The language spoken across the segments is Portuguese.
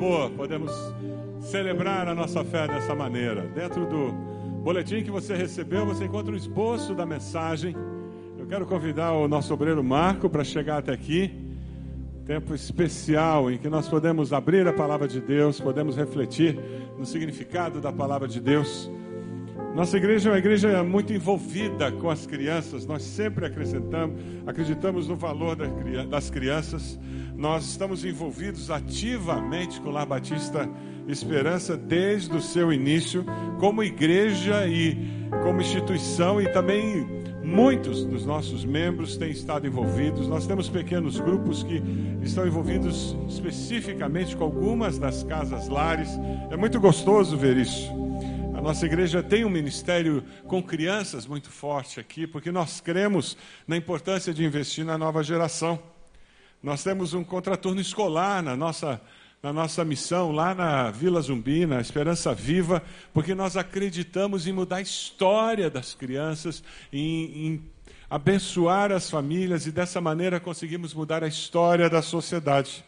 boa podemos celebrar a nossa fé dessa maneira. Dentro do boletim que você recebeu, você encontra o esboço da mensagem. Eu quero convidar o nosso obreiro Marco para chegar até aqui. Tempo especial em que nós podemos abrir a palavra de Deus, podemos refletir no significado da palavra de Deus. Nossa igreja é uma igreja muito envolvida com as crianças, nós sempre acrescentamos, acreditamos no valor das crianças, nós estamos envolvidos ativamente com o Lar Batista Esperança desde o seu início, como igreja e como instituição, e também muitos dos nossos membros têm estado envolvidos. Nós temos pequenos grupos que estão envolvidos especificamente com algumas das casas lares. É muito gostoso ver isso. A nossa igreja tem um ministério com crianças muito forte aqui, porque nós cremos na importância de investir na nova geração. Nós temos um contraturno escolar na nossa, na nossa missão lá na Vila Zumbi, na Esperança Viva, porque nós acreditamos em mudar a história das crianças, em, em abençoar as famílias e dessa maneira conseguimos mudar a história da sociedade.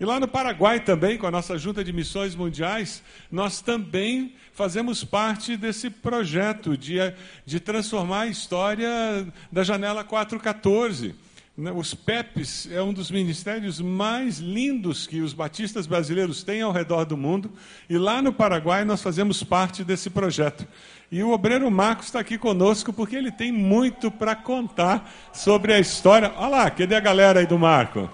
E lá no Paraguai também, com a nossa Junta de Missões Mundiais, nós também fazemos parte desse projeto de, de transformar a história da Janela 414. Né, os PEPs é um dos ministérios mais lindos que os batistas brasileiros têm ao redor do mundo. E lá no Paraguai nós fazemos parte desse projeto. E o obreiro Marcos está aqui conosco porque ele tem muito para contar sobre a história. Olha lá, cadê a galera aí do Marco?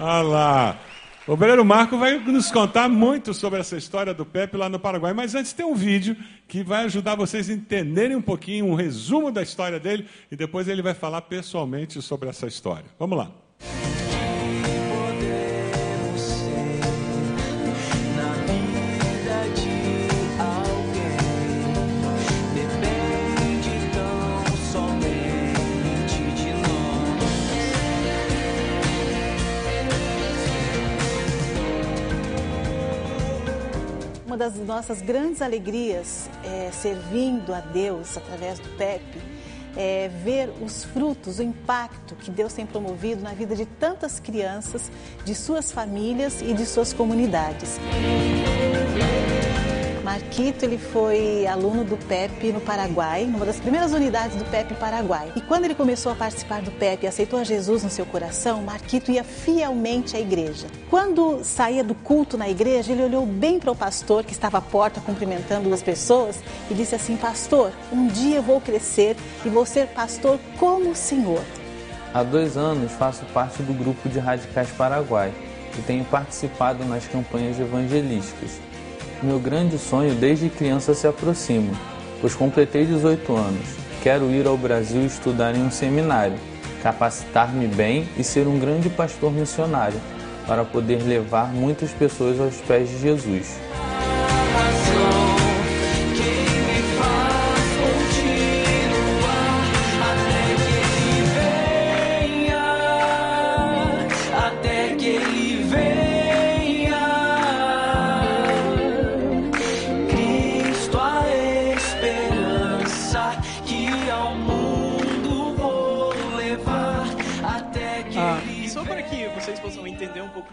Olha lá. O obreiro Marco vai nos contar muito sobre essa história do Pepe lá no Paraguai. Mas antes tem um vídeo que vai ajudar vocês a entenderem um pouquinho, um resumo da história dele. E depois ele vai falar pessoalmente sobre essa história. Vamos lá. Das nossas grandes alegrias é, servindo a Deus através do PEP é ver os frutos, o impacto que Deus tem promovido na vida de tantas crianças, de suas famílias e de suas comunidades. Marquito ele foi aluno do PEP no Paraguai, numa das primeiras unidades do PEP Paraguai. E quando ele começou a participar do PEP e aceitou a Jesus no seu coração, Marquito ia fielmente à igreja. Quando saía do culto na igreja, ele olhou bem para o pastor que estava à porta cumprimentando as pessoas e disse assim: Pastor, um dia eu vou crescer e vou ser pastor como o Senhor. Há dois anos faço parte do grupo de radicais Paraguai e tenho participado nas campanhas evangelísticas. Meu grande sonho desde criança se aproxima, pois completei 18 anos. Quero ir ao Brasil estudar em um seminário, capacitar-me bem e ser um grande pastor missionário, para poder levar muitas pessoas aos pés de Jesus.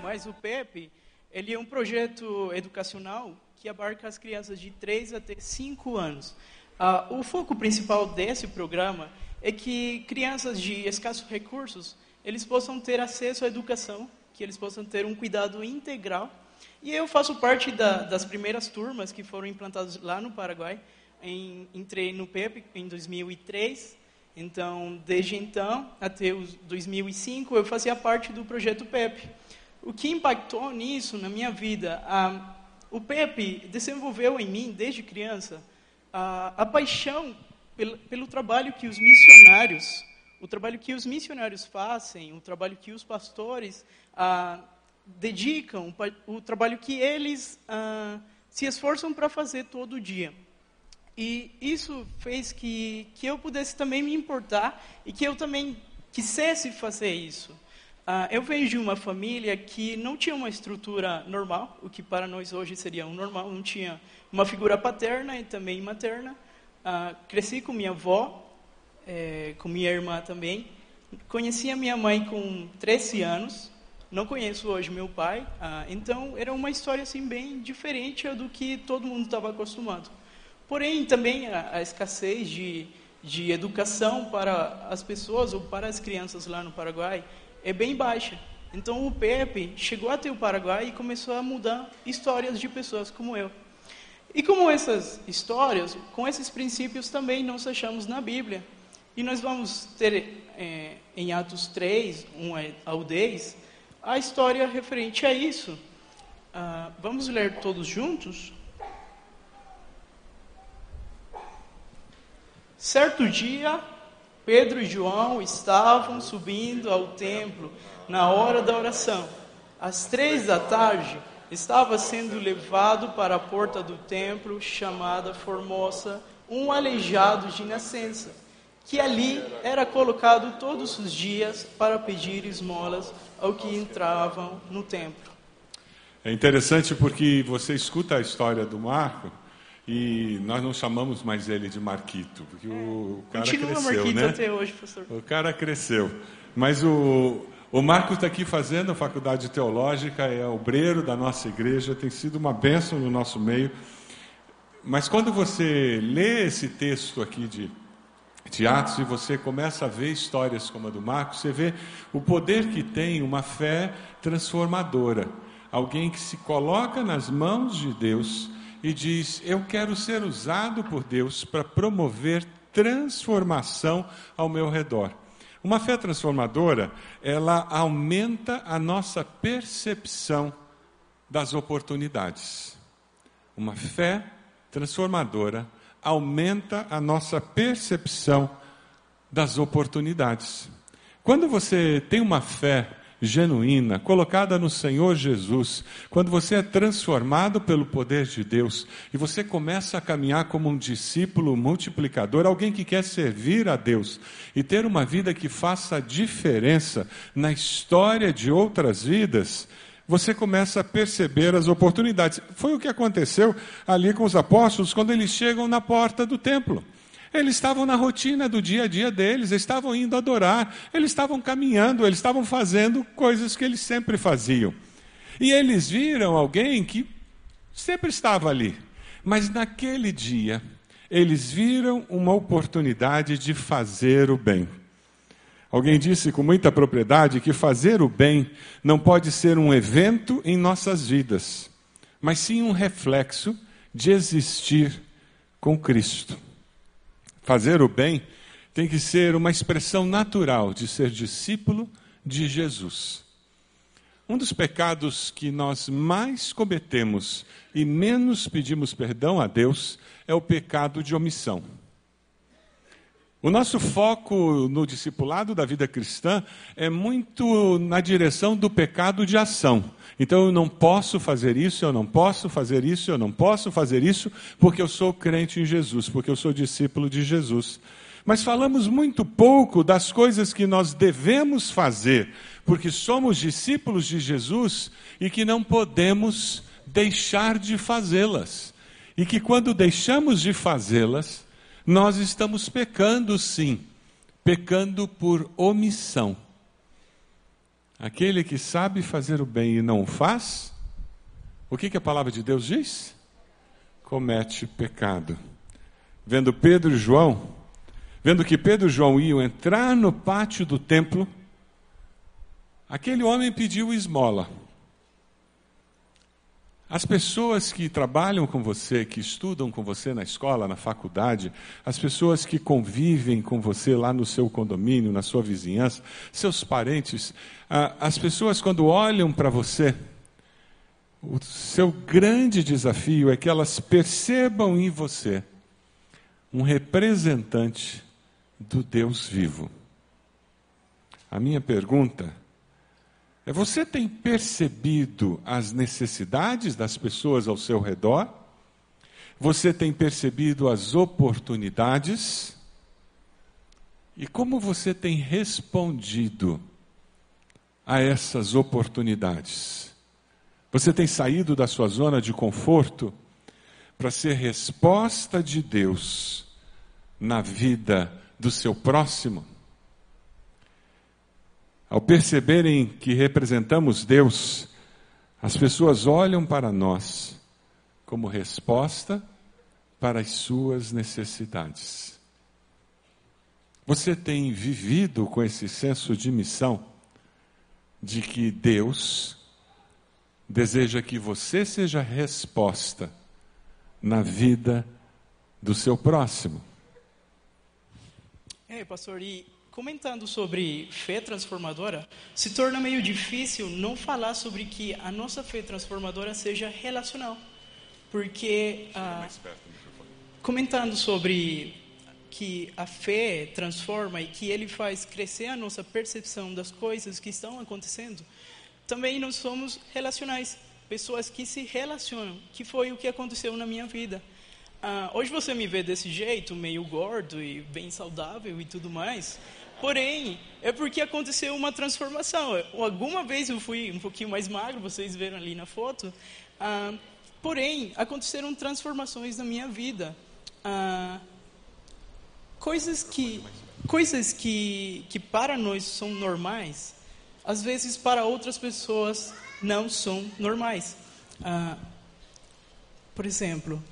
Mas o PEP, ele é um projeto educacional que abarca as crianças de 3 até 5 anos. Ah, o foco principal desse programa é que crianças de escassos recursos, eles possam ter acesso à educação, que eles possam ter um cuidado integral. E eu faço parte da, das primeiras turmas que foram implantadas lá no Paraguai. Em, entrei no PEP em 2003, então, desde então até 2005, eu fazia parte do projeto PEP. O que impactou nisso na minha vida? Ah, o Pepe desenvolveu em mim, desde criança, a, paixão pelo, pelo trabalho que os missionários, o trabalho que os missionários fazem, o trabalho que os pastores ah, dedicam, o trabalho que eles se esforçam para fazer todo dia. E isso fez que, que eu pudesse também me importar e que eu também quisesse fazer isso. Uh, eu venho de uma família que não tinha uma estrutura normal, o que para nós hoje seria um normal, não tinha uma figura paterna e também materna. Uh, cresci com minha avó, é, com minha irmã também. Conheci a minha mãe com 13 anos, não conheço hoje meu pai, ah, então era uma história assim bem diferente do que todo mundo estava acostumado. Porém, também a, a escassez de, de educação para as pessoas ou para as crianças lá no Paraguai é bem baixa. Então o Pepe chegou até o Paraguai e começou a mudar histórias de pessoas como eu. E como essas histórias, com esses princípios também nós achamos na Bíblia. E nós vamos ter é, em Atos 3, 1 ao 10, a história referente a isso. Ah, vamos ler todos juntos? Certo dia, Pedro e João estavam subindo ao templo na hora da oração. Às três da tarde, estava sendo levado para a porta do templo, chamada Formosa, um aleijado de nascença, que ali era colocado todos os dias para pedir esmolas ao que entravam no templo. É interessante porque você escuta a história do Marco e nós não chamamos mais ele de Marquito, porque o cara Continua cresceu, Marquito né? até hoje, professor. O cara cresceu. Mas o, o Marcos está aqui fazendo a faculdade teológica, é obreiro da nossa igreja, tem sido uma bênção no nosso meio. Mas quando você lê esse texto aqui de, de Atos e você começa a ver histórias como a do Marcos, você vê o poder que tem uma fé transformadora. Alguém que se coloca nas mãos de Deus e diz: Eu quero ser usado por Deus para promover transformação ao meu redor. Uma fé transformadora, ela aumenta a nossa percepção das oportunidades. Uma fé transformadora aumenta a nossa percepção das oportunidades. Quando você tem uma fé genuína, colocada no Senhor Jesus, quando você é transformado pelo poder de Deus e você começa a caminhar como um discípulo multiplicador, alguém que quer servir a Deus e ter uma vida que faça diferença na história de outras vidas, você começa a perceber as oportunidades. Foi o que aconteceu ali com os apóstolos quando eles chegam na porta do templo. Eles estavam na rotina do dia a dia deles, eles estavam indo adorar, eles estavam caminhando, eles estavam fazendo coisas que eles sempre faziam. E eles viram alguém que sempre estava ali, mas naquele dia eles viram uma oportunidade de fazer o bem. Alguém disse com muita propriedade que fazer o bem não pode ser um evento em nossas vidas, mas sim um reflexo de existir com Cristo. Fazer o bem tem que ser uma expressão natural de ser discípulo de Jesus. Um dos pecados que nós mais cometemos e menos pedimos perdão a Deus é o pecado de omissão. O nosso foco no discipulado da vida cristã é muito na direção do pecado de ação. Então eu não posso fazer isso, eu não posso fazer isso, eu não posso fazer isso, porque eu sou crente em Jesus, porque eu sou discípulo de Jesus. Mas falamos muito pouco das coisas que nós devemos fazer, porque somos discípulos de Jesus e que não podemos deixar de fazê-las. E que quando deixamos de fazê-las, nós estamos pecando sim, pecando por omissão. Aquele que sabe fazer o bem e não faz, o que, que a palavra de Deus diz? Comete pecado. Vendo Pedro e João, vendo que Pedro e João iam entrar no pátio do templo, aquele homem pediu esmola. As pessoas que trabalham com você, que estudam com você na escola, na faculdade, as pessoas que convivem com você lá no seu condomínio, na sua vizinhança, seus parentes, as pessoas quando olham para você, o seu grande desafio é que elas percebam em você um representante do Deus vivo. A minha pergunta você tem percebido as necessidades das pessoas ao seu redor? Você tem percebido as oportunidades? E como você tem respondido a essas oportunidades? Você tem saído da sua zona de conforto para ser resposta de Deus na vida do seu próximo? Ao perceberem que representamos Deus, as pessoas olham para nós como resposta para as suas necessidades. Você tem vivido com esse senso de missão, de que Deus deseja que você seja resposta na vida do seu próximo. É, pastor, e comentando sobre fé transformadora, se torna meio difícil não falar sobre que a nossa fé transformadora seja relacional. Porque, ah, comentando sobre que a fé transforma e que ele faz crescer a nossa percepção das coisas que estão acontecendo, também nós somos relacionais, pessoas que se relacionam, que foi o que aconteceu na minha vida. Ah, hoje você me vê desse jeito, meio gordo e bem saudável e tudo mais. Porém, é porque aconteceu uma transformação. Alguma vez eu fui um pouquinho mais magro, vocês viram ali na foto. Ah, porém, aconteceram transformações na minha vida. Ah, coisas que, coisas que, que para nós são normais, às vezes para outras pessoas não são normais. Ah, por exemplo,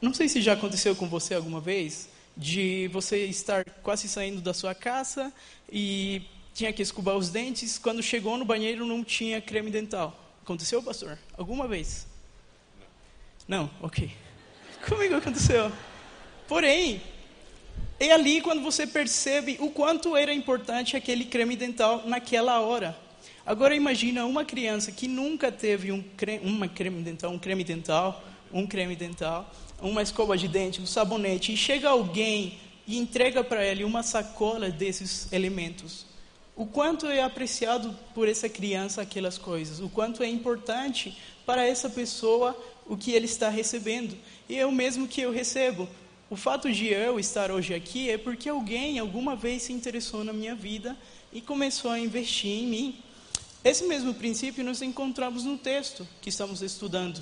não sei se já aconteceu com você alguma vez, de você estar quase saindo da sua casa e tinha que escovar os dentes, quando chegou no banheiro não tinha creme dental. Aconteceu, pastor? Alguma vez? Não, ok. Comigo aconteceu. Porém, é ali quando você percebe o quanto era importante aquele creme dental naquela hora. Agora imagina uma criança que nunca teve um creme, uma creme dental, um creme dental, um creme dental, uma escova de dente, um sabonete, e chega alguém e entrega para ele uma sacola desses elementos. O quanto é apreciado por essa criança aquelas coisas, o quanto é importante para essa pessoa o que ele está recebendo. E é o mesmo que eu recebo. O fato de eu estar hoje aqui é porque alguém alguma vez se interessou na minha vida e começou a investir em mim. Esse mesmo princípio nós encontramos no texto que estamos estudando.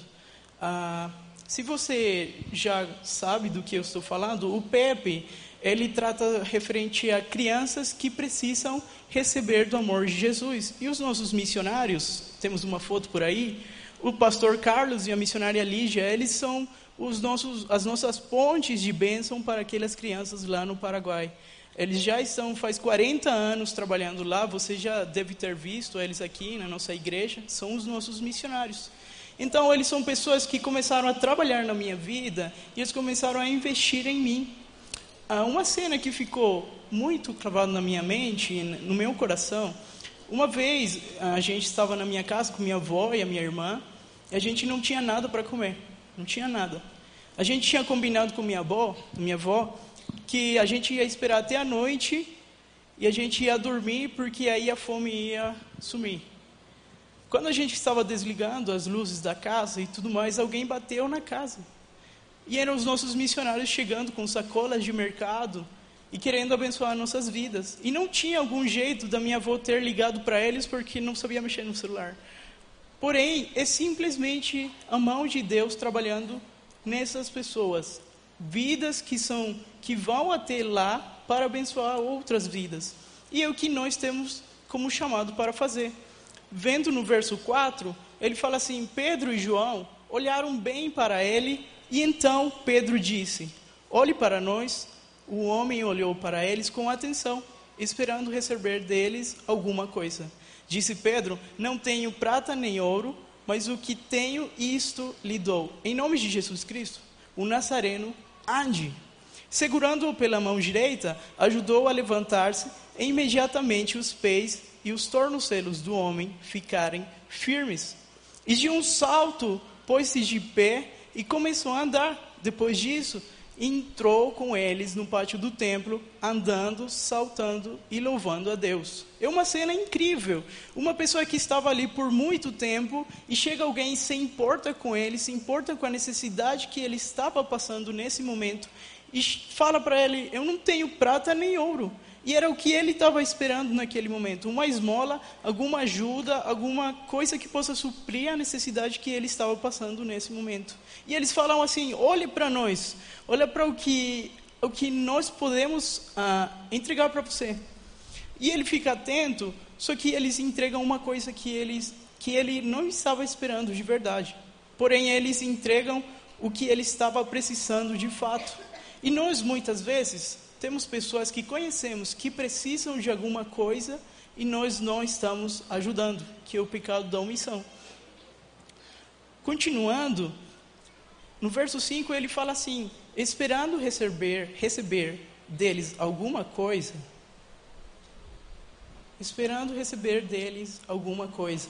Ah, se você já sabe do que eu estou falando, o PEP, ele trata referente a crianças que precisam receber do amor de Jesus. E os nossos missionários, temos uma foto por aí, o pastor Carlos e a missionária Lígia, eles são os nossos, as nossas pontes de bênção para aquelas crianças lá no Paraguai. Eles já estão faz 40 anos trabalhando lá, você já deve ter visto eles aqui na nossa igreja, são os nossos missionários. Então, eles são pessoas que começaram a trabalhar na minha vida e eles começaram a investir em mim. Ah, uma cena que ficou muito cravada na minha mente, no meu coração, uma vez a gente estava na minha casa com minha avó e a minha irmã e a gente não tinha nada para comer, não tinha nada. A gente tinha combinado com minha avó, minha avó, que a gente ia esperar até a noite e a gente ia dormir porque aí a fome ia sumir. Quando a gente estava desligando as luzes da casa e tudo mais, alguém bateu na casa. E eram os nossos missionários chegando com sacolas de mercado e querendo abençoar nossas vidas. E não tinha algum jeito da minha avó ter ligado para eles porque não sabia mexer no celular. Porém, é simplesmente a mão de Deus trabalhando nessas pessoas, vidas que são que vão até lá para abençoar outras vidas. E é o que nós temos como chamado para fazer vendo no verso 4, ele fala assim: Pedro e João olharam bem para ele, e então Pedro disse: Olhe para nós. O homem olhou para eles com atenção, esperando receber deles alguma coisa. Disse Pedro: Não tenho prata nem ouro, mas o que tenho, isto lhe dou. Em nome de Jesus Cristo, o Nazareno, ande. Segurando-o pela mão direita, ajudou a levantar-se, e imediatamente os pés e os tornozelos do homem ficarem firmes. E de um salto pôs-se de pé e começou a andar. Depois disso, entrou com eles no pátio do templo, andando, saltando e louvando a Deus. É uma cena incrível. Uma pessoa que estava ali por muito tempo e chega alguém e se importa com ele, se importa com a necessidade que ele estava passando nesse momento e fala para ele: Eu não tenho prata nem ouro, e era o que ele estava esperando naquele momento: uma esmola, alguma ajuda, alguma coisa que possa suprir a necessidade que ele estava passando nesse momento. E eles falam assim: olhe para nós, olha para o que, o que nós podemos ah, entregar para você. E ele fica atento, só que eles entregam uma coisa que, eles, que ele não estava esperando de verdade. Porém, eles entregam o que ele estava precisando de fato. E nós, muitas vezes, temos pessoas que conhecemos que precisam de alguma coisa e nós não estamos ajudando, que é o pecado da omissão. Continuando, no verso 5 ele fala assim: esperando receber, receber deles alguma coisa, esperando receber deles alguma coisa.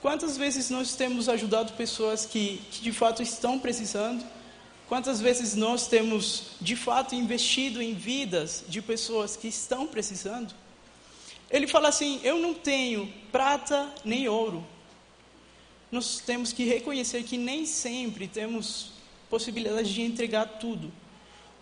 Quantas vezes nós temos ajudado pessoas que, que de fato estão precisando? Quantas vezes nós temos de fato investido em vidas de pessoas que estão precisando? Ele fala assim: Eu não tenho prata nem ouro. Nós temos que reconhecer que nem sempre temos possibilidade de entregar tudo.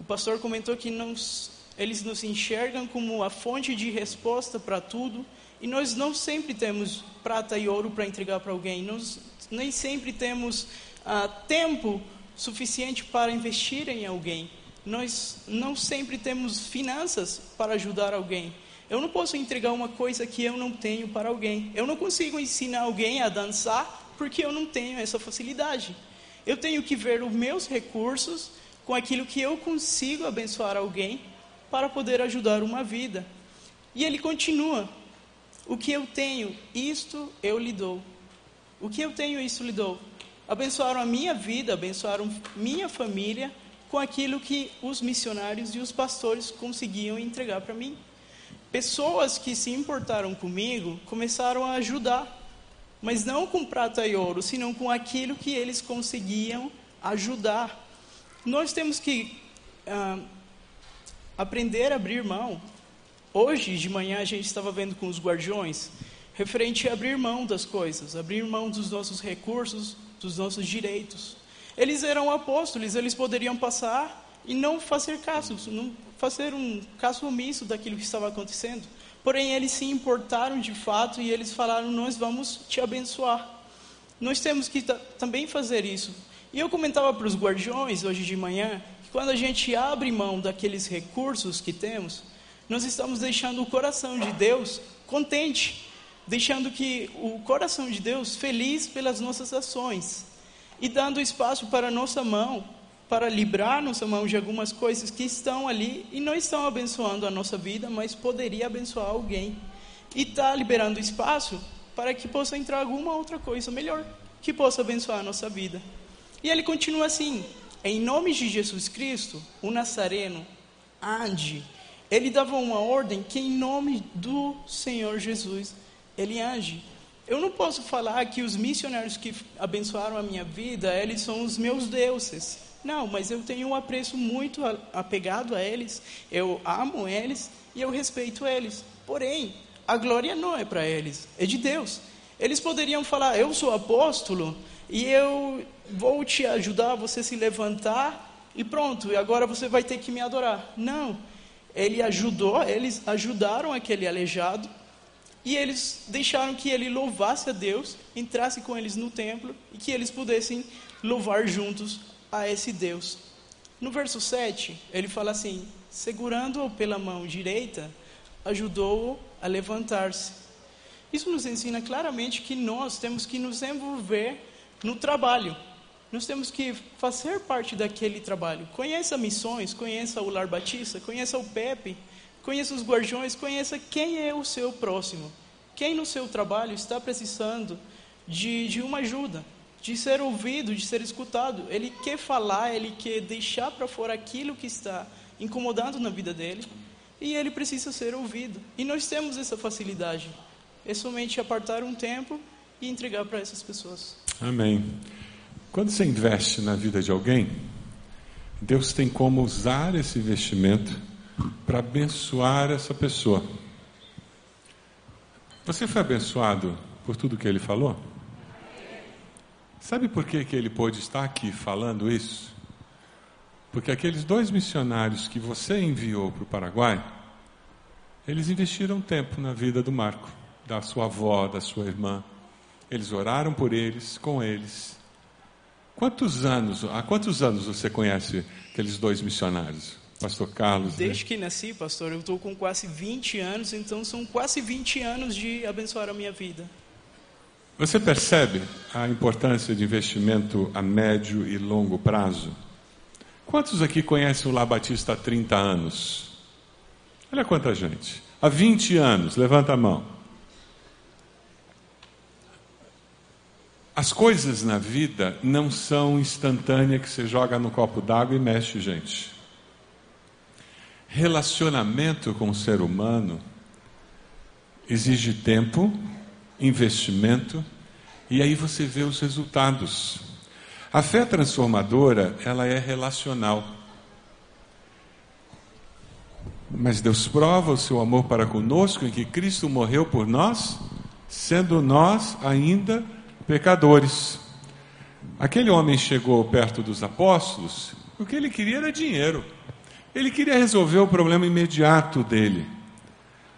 O pastor comentou que nos, eles nos enxergam como a fonte de resposta para tudo, e nós não sempre temos prata e ouro para entregar para alguém, nós nem sempre temos ah, tempo suficiente para investir em alguém, nós não sempre temos finanças para ajudar alguém. Eu não posso entregar uma coisa que eu não tenho para alguém. Eu não consigo ensinar alguém a dançar porque eu não tenho essa facilidade. Eu tenho que ver os meus recursos com aquilo que eu consigo abençoar alguém para poder ajudar uma vida. E ele continua: O que eu tenho, isto eu lhe dou. O que eu tenho, isto lhe dou. Abençoaram a minha vida, abençoaram minha família com aquilo que os missionários e os pastores conseguiam entregar para mim. Pessoas que se importaram comigo começaram a ajudar mas não com prata e ouro, senão com aquilo que eles conseguiam ajudar. Nós temos que ah, aprender a abrir mão. Hoje de manhã a gente estava vendo com os guardiões, referente a abrir mão das coisas, abrir mão dos nossos recursos, dos nossos direitos. Eles eram apóstolos, eles poderiam passar e não fazer caso, não fazer um caso omisso daquilo que estava acontecendo. Porém, eles se importaram de fato e eles falaram: Nós vamos te abençoar. Nós temos que também fazer isso. E eu comentava para os guardiões hoje de manhã que quando a gente abre mão daqueles recursos que temos, nós estamos deixando o coração de Deus contente, deixando que o coração de Deus feliz pelas nossas ações e dando espaço para a nossa mão para livrar nossa mão de algumas coisas que estão ali e não estão abençoando a nossa vida, mas poderia abençoar alguém. E está liberando espaço para que possa entrar alguma outra coisa melhor, que possa abençoar a nossa vida. E ele continua assim: em nome de Jesus Cristo, o Nazareno, ande. Ele dava uma ordem que, em nome do Senhor Jesus, ele age. Eu não posso falar que os missionários que abençoaram a minha vida, eles são os meus deuses. Não, mas eu tenho um apreço muito apegado a eles, eu amo eles e eu respeito eles. Porém, a glória não é para eles, é de Deus. Eles poderiam falar: Eu sou apóstolo e eu vou te ajudar a você se levantar e pronto, e agora você vai ter que me adorar. Não. Ele ajudou, eles ajudaram aquele aleijado e eles deixaram que ele louvasse a Deus, entrasse com eles no templo e que eles pudessem louvar juntos a esse Deus. No verso 7, ele fala assim: segurando-o pela mão direita, ajudou-o a levantar-se. Isso nos ensina claramente que nós temos que nos envolver no trabalho. Nós temos que fazer parte daquele trabalho. Conheça missões, conheça o Lar Batista, conheça o Pepe, conheça os guardiões, conheça quem é o seu próximo. Quem no seu trabalho está precisando de, de uma ajuda de ser ouvido, de ser escutado. Ele quer falar, ele quer deixar para fora aquilo que está incomodando na vida dele e ele precisa ser ouvido. E nós temos essa facilidade. É somente apartar um tempo e entregar para essas pessoas. Amém. Quando você investe na vida de alguém, Deus tem como usar esse investimento para abençoar essa pessoa. Você foi abençoado por tudo que ele falou? Sabe por que, que ele pôde estar aqui falando isso? Porque aqueles dois missionários que você enviou para o Paraguai, eles investiram tempo na vida do Marco, da sua avó, da sua irmã. Eles oraram por eles, com eles. Quantos anos, há quantos anos você conhece aqueles dois missionários? Pastor Carlos. né? Desde né? que nasci, pastor, eu estou com quase 20 anos, então são quase 20 anos de abençoar a minha vida. Você percebe a importância de investimento a médio e longo prazo? Quantos aqui conhecem o La Batista há 30 anos? Olha quanta gente. Há 20 anos, levanta a mão. As coisas na vida não são instantâneas que você joga no copo d'água e mexe, gente. Relacionamento com o ser humano exige tempo, investimento e aí você vê os resultados. A fé transformadora, ela é relacional. Mas Deus prova o seu amor para conosco em que Cristo morreu por nós, sendo nós ainda pecadores. Aquele homem chegou perto dos apóstolos, o que ele queria era dinheiro. Ele queria resolver o problema imediato dele.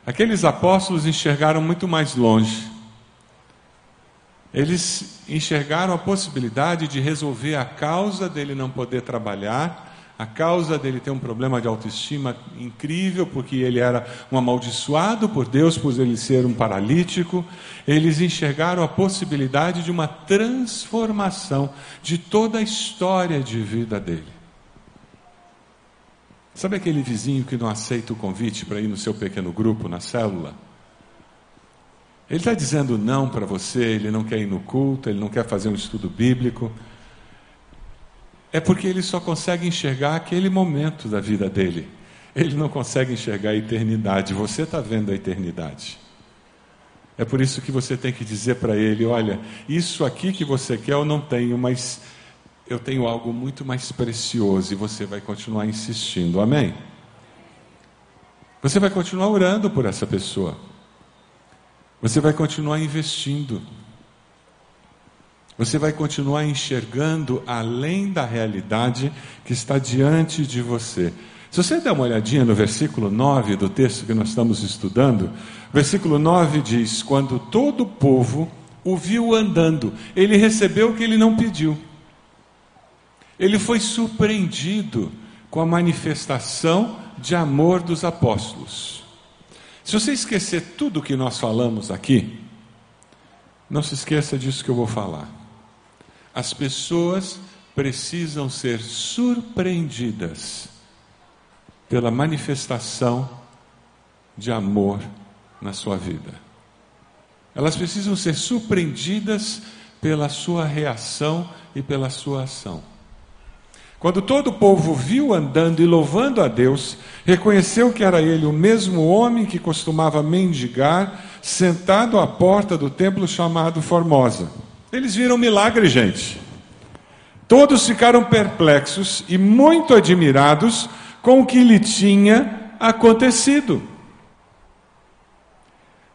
Aqueles apóstolos enxergaram muito mais longe. Eles enxergaram a possibilidade de resolver a causa dele não poder trabalhar, a causa dele ter um problema de autoestima incrível, porque ele era um amaldiçoado por Deus, por ele ser um paralítico. Eles enxergaram a possibilidade de uma transformação de toda a história de vida dele. Sabe aquele vizinho que não aceita o convite para ir no seu pequeno grupo, na célula? Ele está dizendo não para você, ele não quer ir no culto, ele não quer fazer um estudo bíblico. É porque ele só consegue enxergar aquele momento da vida dele. Ele não consegue enxergar a eternidade. Você está vendo a eternidade. É por isso que você tem que dizer para ele: olha, isso aqui que você quer eu não tenho, mas eu tenho algo muito mais precioso e você vai continuar insistindo. Amém? Você vai continuar orando por essa pessoa. Você vai continuar investindo. Você vai continuar enxergando além da realidade que está diante de você. Se você der uma olhadinha no versículo 9 do texto que nós estamos estudando, versículo 9 diz: Quando todo o povo o viu andando, ele recebeu o que ele não pediu. Ele foi surpreendido com a manifestação de amor dos apóstolos. Se você esquecer tudo o que nós falamos aqui, não se esqueça disso que eu vou falar. As pessoas precisam ser surpreendidas pela manifestação de amor na sua vida. Elas precisam ser surpreendidas pela sua reação e pela sua ação. Quando todo o povo viu andando e louvando a Deus, reconheceu que era ele o mesmo homem que costumava mendigar, sentado à porta do templo chamado Formosa. Eles viram milagre, gente. Todos ficaram perplexos e muito admirados com o que lhe tinha acontecido.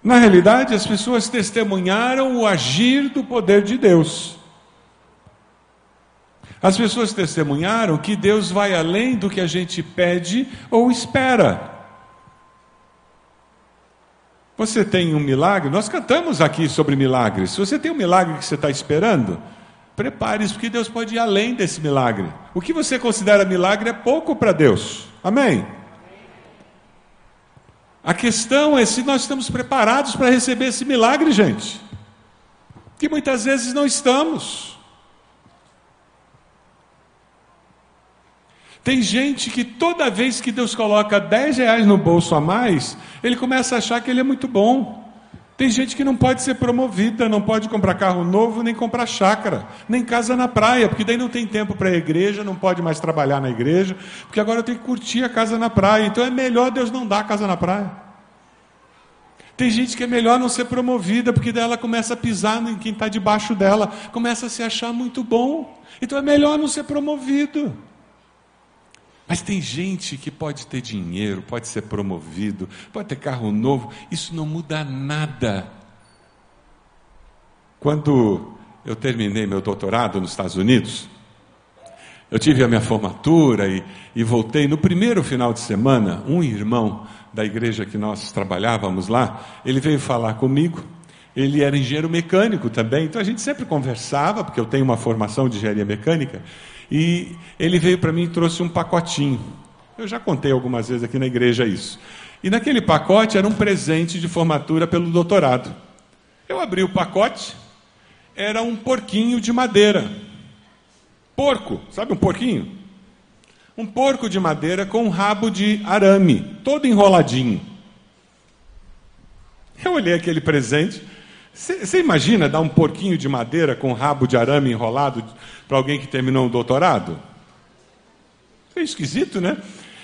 Na realidade, as pessoas testemunharam o agir do poder de Deus. As pessoas testemunharam que Deus vai além do que a gente pede ou espera. Você tem um milagre? Nós cantamos aqui sobre milagres. Se você tem um milagre que você está esperando, prepare-se, porque Deus pode ir além desse milagre. O que você considera milagre é pouco para Deus. Amém? A questão é se nós estamos preparados para receber esse milagre, gente. Que muitas vezes não estamos. Tem gente que toda vez que Deus coloca 10 reais no bolso a mais, ele começa a achar que ele é muito bom. Tem gente que não pode ser promovida, não pode comprar carro novo, nem comprar chácara, nem casa na praia, porque daí não tem tempo para a igreja, não pode mais trabalhar na igreja, porque agora tenho que curtir a casa na praia. Então é melhor Deus não dar casa na praia. Tem gente que é melhor não ser promovida, porque daí ela começa a pisar em quem está debaixo dela, começa a se achar muito bom. Então é melhor não ser promovido. Mas tem gente que pode ter dinheiro, pode ser promovido, pode ter carro novo, isso não muda nada. Quando eu terminei meu doutorado nos Estados Unidos, eu tive a minha formatura e, e, voltei. No primeiro final de semana, um irmão da igreja que nós trabalhávamos lá, ele veio falar comigo. Ele era engenheiro mecânico também, então a gente sempre conversava, porque eu tenho uma formação de engenharia mecânica. E ele veio para mim e trouxe um pacotinho. Eu já contei algumas vezes aqui na igreja isso. E naquele pacote era um presente de formatura pelo doutorado. Eu abri o pacote, era um porquinho de madeira. Porco, sabe um porquinho? Um porco de madeira com um rabo de arame, todo enroladinho. Eu olhei aquele presente. Você imagina dar um porquinho de madeira com um rabo de arame enrolado para alguém que terminou um doutorado? É esquisito, né?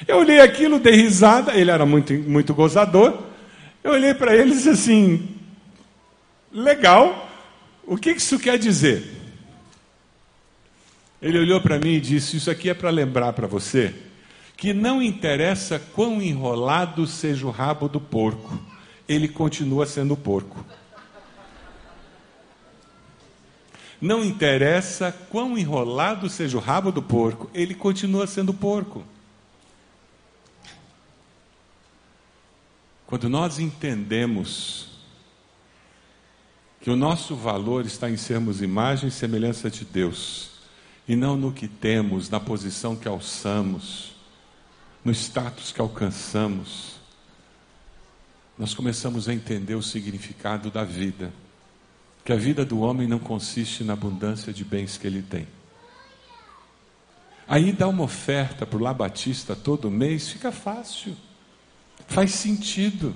Eu olhei aquilo, dei risada, ele era muito, muito gozador. Eu olhei para ele e disse assim: legal, o que isso quer dizer? Ele olhou para mim e disse: Isso aqui é para lembrar para você que não interessa quão enrolado seja o rabo do porco, ele continua sendo porco. Não interessa quão enrolado seja o rabo do porco, ele continua sendo porco. Quando nós entendemos que o nosso valor está em sermos imagem e semelhança de Deus, e não no que temos, na posição que alçamos, no status que alcançamos, nós começamos a entender o significado da vida. Que a vida do homem não consiste na abundância de bens que ele tem. Aí dá uma oferta para o Labatista todo mês, fica fácil. Faz sentido.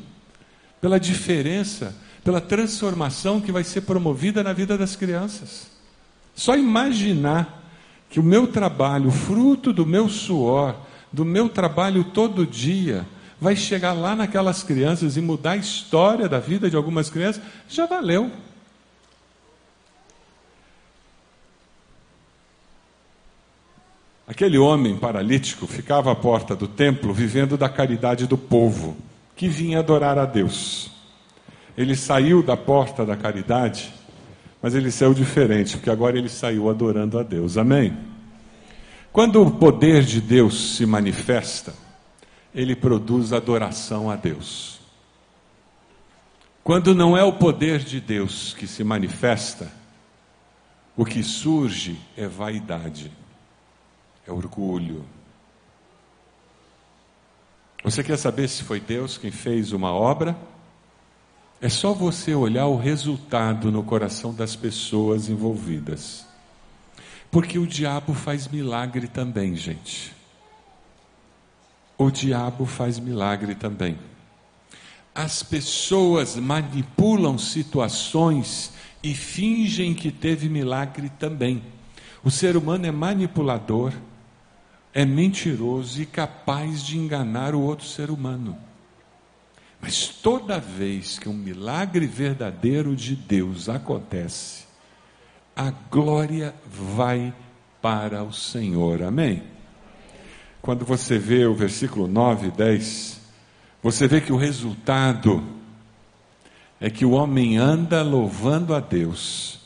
Pela diferença, pela transformação que vai ser promovida na vida das crianças. Só imaginar que o meu trabalho, fruto do meu suor, do meu trabalho todo dia, vai chegar lá naquelas crianças e mudar a história da vida de algumas crianças, já valeu. Aquele homem paralítico ficava à porta do templo vivendo da caridade do povo que vinha adorar a Deus. Ele saiu da porta da caridade, mas ele saiu diferente, porque agora ele saiu adorando a Deus. Amém? Quando o poder de Deus se manifesta, ele produz adoração a Deus. Quando não é o poder de Deus que se manifesta, o que surge é vaidade é orgulho. Você quer saber se foi Deus quem fez uma obra? É só você olhar o resultado no coração das pessoas envolvidas. Porque o diabo faz milagre também, gente. O diabo faz milagre também. As pessoas manipulam situações e fingem que teve milagre também. O ser humano é manipulador é mentiroso e capaz de enganar o outro ser humano. Mas toda vez que um milagre verdadeiro de Deus acontece, a glória vai para o Senhor. Amém? Quando você vê o versículo 9 e 10, você vê que o resultado é que o homem anda louvando a Deus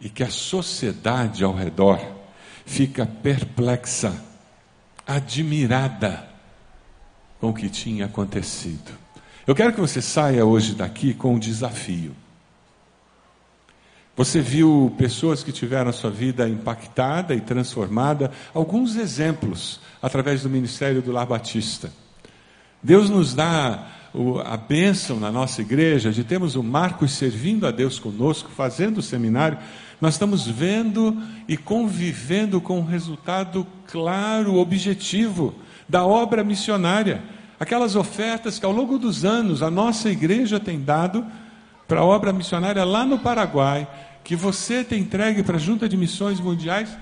e que a sociedade ao redor fica perplexa admirada com o que tinha acontecido. Eu quero que você saia hoje daqui com um desafio. Você viu pessoas que tiveram a sua vida impactada e transformada, alguns exemplos através do ministério do Lar Batista. Deus nos dá a bênção na nossa igreja de termos o Marcos servindo a Deus conosco, fazendo o seminário, nós estamos vendo e convivendo com um resultado claro, objetivo da obra missionária. Aquelas ofertas que ao longo dos anos a nossa igreja tem dado para a obra missionária lá no Paraguai, que você tem entregue para a Junta de Missões Mundiais,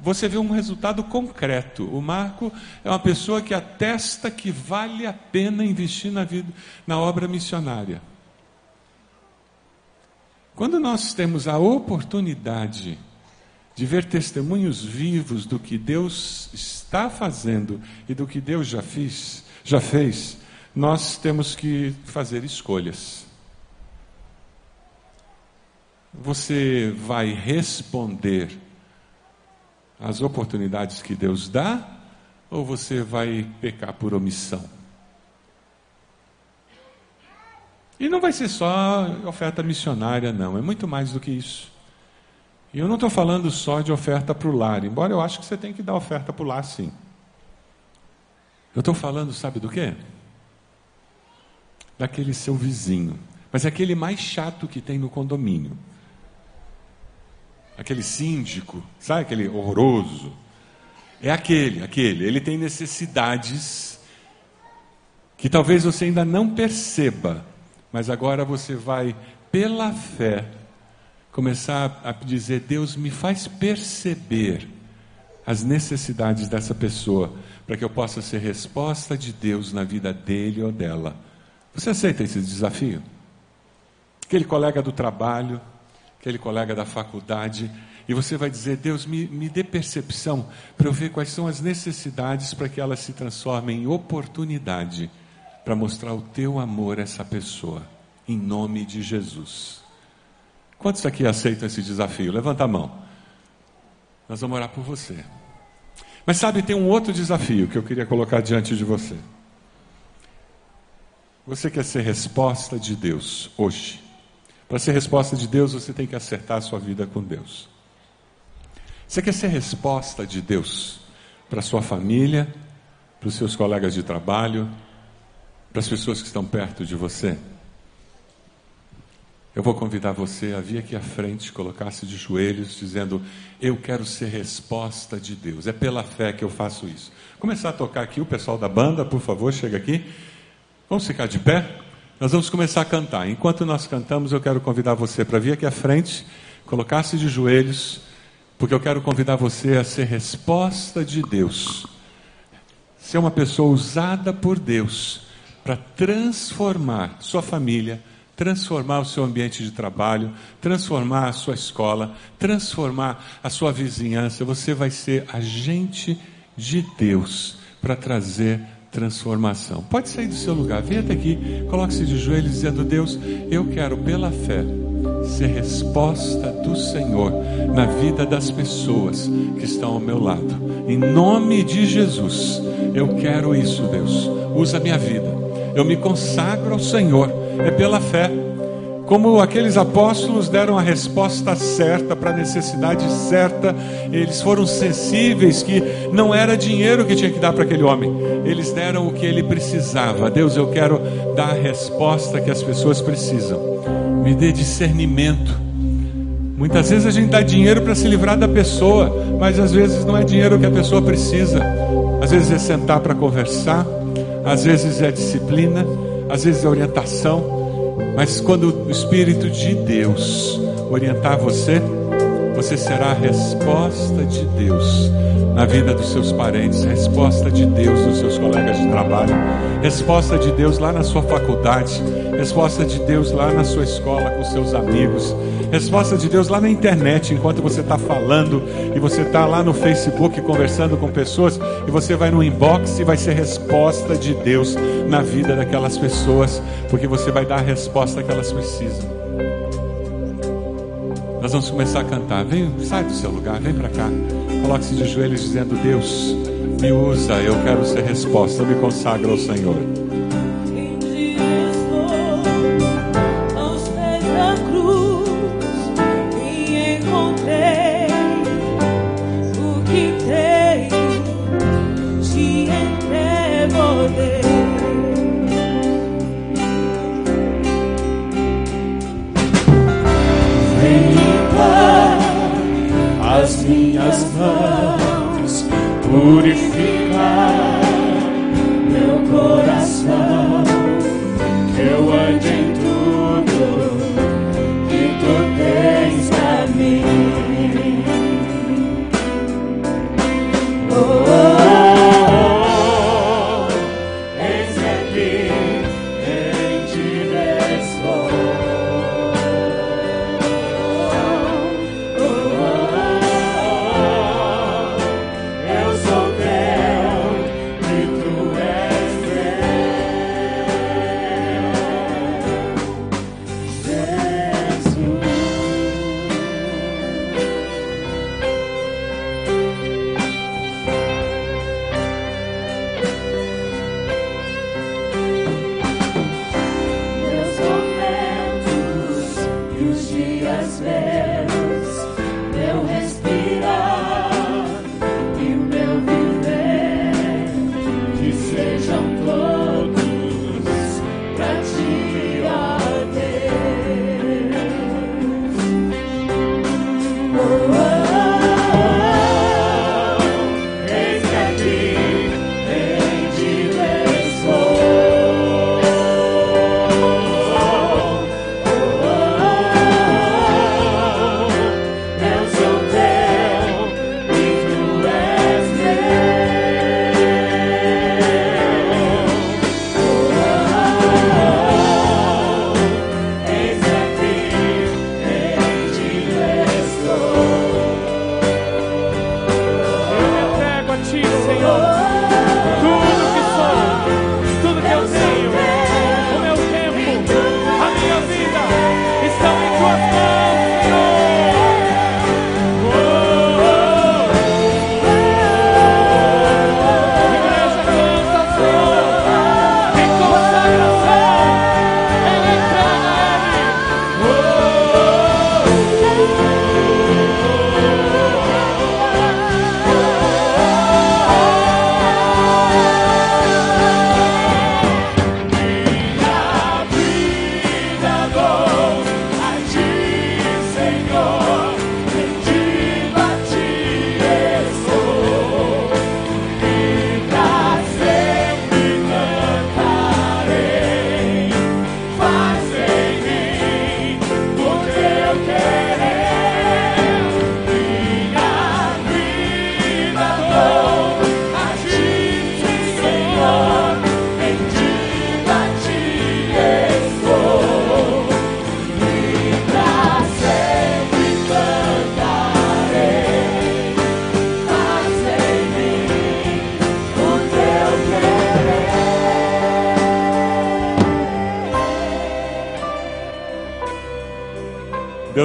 você vê um resultado concreto. O Marco é uma pessoa que atesta que vale a pena investir na vida, na obra missionária. Quando nós temos a oportunidade de ver testemunhos vivos do que Deus está fazendo e do que Deus já fez, já fez, nós temos que fazer escolhas. Você vai responder às oportunidades que Deus dá ou você vai pecar por omissão? E não vai ser só oferta missionária, não, é muito mais do que isso. E eu não estou falando só de oferta para o lar, embora eu acho que você tem que dar oferta para o lar, sim. Eu estou falando, sabe do quê? Daquele seu vizinho. Mas é aquele mais chato que tem no condomínio. Aquele síndico, sabe aquele horroroso? É aquele, aquele. Ele tem necessidades que talvez você ainda não perceba, mas agora você vai, pela fé, começar a dizer: Deus, me faz perceber as necessidades dessa pessoa, para que eu possa ser resposta de Deus na vida dele ou dela. Você aceita esse desafio? Aquele colega do trabalho, aquele colega da faculdade, e você vai dizer: Deus, me, me dê percepção para eu ver quais são as necessidades para que elas se transformem em oportunidade para mostrar o teu amor a essa pessoa, em nome de Jesus. Quantos aqui aceitam esse desafio? Levanta a mão. Nós vamos orar por você. Mas sabe, tem um outro desafio que eu queria colocar diante de você. Você quer ser resposta de Deus hoje. Para ser resposta de Deus, você tem que acertar a sua vida com Deus. Você quer ser resposta de Deus para sua família, para os seus colegas de trabalho, para as pessoas que estão perto de você? Eu vou convidar você a vir aqui à frente, colocar-se de joelhos, dizendo: Eu quero ser resposta de Deus. É pela fé que eu faço isso. Começar a tocar aqui, o pessoal da banda, por favor, chega aqui. Vamos ficar de pé? Nós vamos começar a cantar. Enquanto nós cantamos, eu quero convidar você para vir aqui à frente, colocar-se de joelhos porque eu quero convidar você a ser resposta de Deus, ser uma pessoa usada por Deus para transformar sua família, transformar o seu ambiente de trabalho, transformar a sua escola, transformar a sua vizinhança. Você vai ser agente de Deus para trazer transformação. Pode sair do seu lugar, venha até aqui, coloque-se de joelhos dizendo: Deus, eu quero pela fé ser resposta do Senhor na vida das pessoas que estão ao meu lado. Em nome de Jesus, eu quero isso, Deus. Usa a minha vida. Eu me consagro ao Senhor. É pela fé. Como aqueles apóstolos deram a resposta certa para a necessidade certa, eles foram sensíveis que não era dinheiro que tinha que dar para aquele homem, eles deram o que ele precisava. Deus, eu quero dar a resposta que as pessoas precisam me dê discernimento. Muitas vezes a gente dá dinheiro para se livrar da pessoa, mas às vezes não é dinheiro que a pessoa precisa. Às vezes é sentar para conversar, às vezes é disciplina, às vezes é orientação. Mas quando o Espírito de Deus orientar você, você será a resposta de Deus na vida dos seus parentes, resposta de Deus nos seus colegas de trabalho, resposta de Deus lá na sua faculdade, resposta de Deus lá na sua escola com seus amigos, resposta de Deus lá na internet enquanto você está falando e você está lá no Facebook conversando com pessoas e você vai no inbox e vai ser resposta de Deus na vida daquelas pessoas, porque você vai dar a resposta que elas precisam. Nós vamos começar a cantar. Vem, sai do seu lugar, vem para cá. Coloque-se de joelhos dizendo: Deus, me usa, eu quero ser resposta, eu me consagro ao Senhor.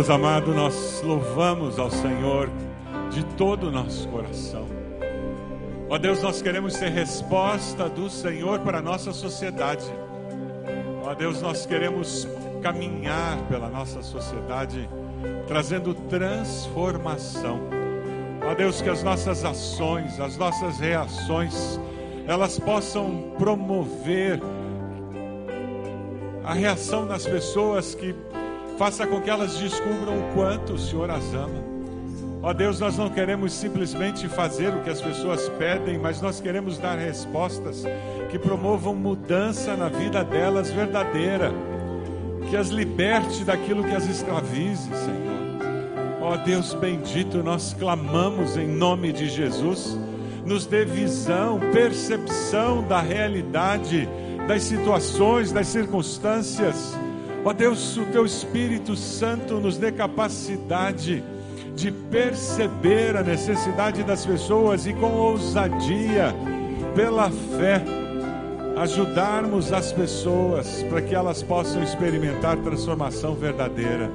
Deus amado, nós louvamos ao Senhor de todo o nosso coração. Ó Deus, nós queremos ser resposta do Senhor para a nossa sociedade. Ó Deus, nós queremos caminhar pela nossa sociedade, trazendo transformação. Ó Deus, que as nossas ações, as nossas reações, elas possam promover a reação das pessoas que faça com que elas descubram o quanto o Senhor as ama. Ó Deus, nós não queremos simplesmente fazer o que as pessoas pedem, mas nós queremos dar respostas que promovam mudança na vida delas verdadeira, que as liberte daquilo que as escravize, Senhor. Ó Deus bendito, nós clamamos em nome de Jesus, nos dê visão, percepção da realidade, das situações, das circunstâncias. Ó Deus, o teu Espírito Santo nos dê capacidade de perceber a necessidade das pessoas e com ousadia, pela fé, ajudarmos as pessoas para que elas possam experimentar transformação verdadeira.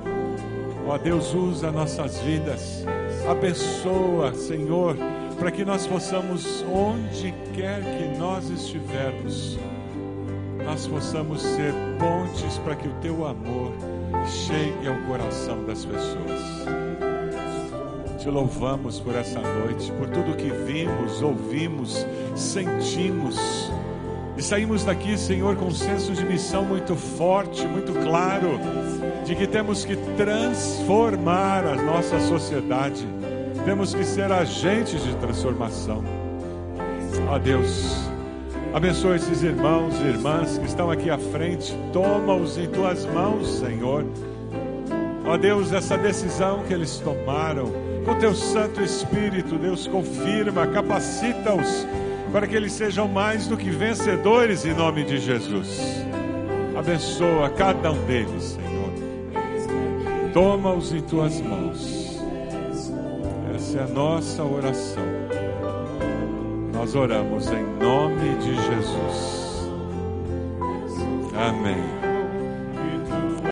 Ó Deus, usa nossas vidas, abençoa, Senhor, para que nós possamos, onde quer que nós estivermos, nós possamos ser pontes para que o teu amor chegue ao coração das pessoas. Te louvamos por essa noite, por tudo que vimos, ouvimos, sentimos. E saímos daqui, Senhor, com um senso de missão muito forte, muito claro, de que temos que transformar a nossa sociedade, temos que ser agentes de transformação. Ó Deus, abençoa esses irmãos e irmãs que estão aqui à frente, toma-os em tuas mãos, Senhor. Ó Deus, essa decisão que eles tomaram, com teu Santo Espírito, Deus confirma, capacita-os para que eles sejam mais do que vencedores em nome de Jesus. Abençoa cada um deles, Senhor. Toma-os em tuas mãos. Essa é a nossa oração. Nós oramos em nome de Jesus.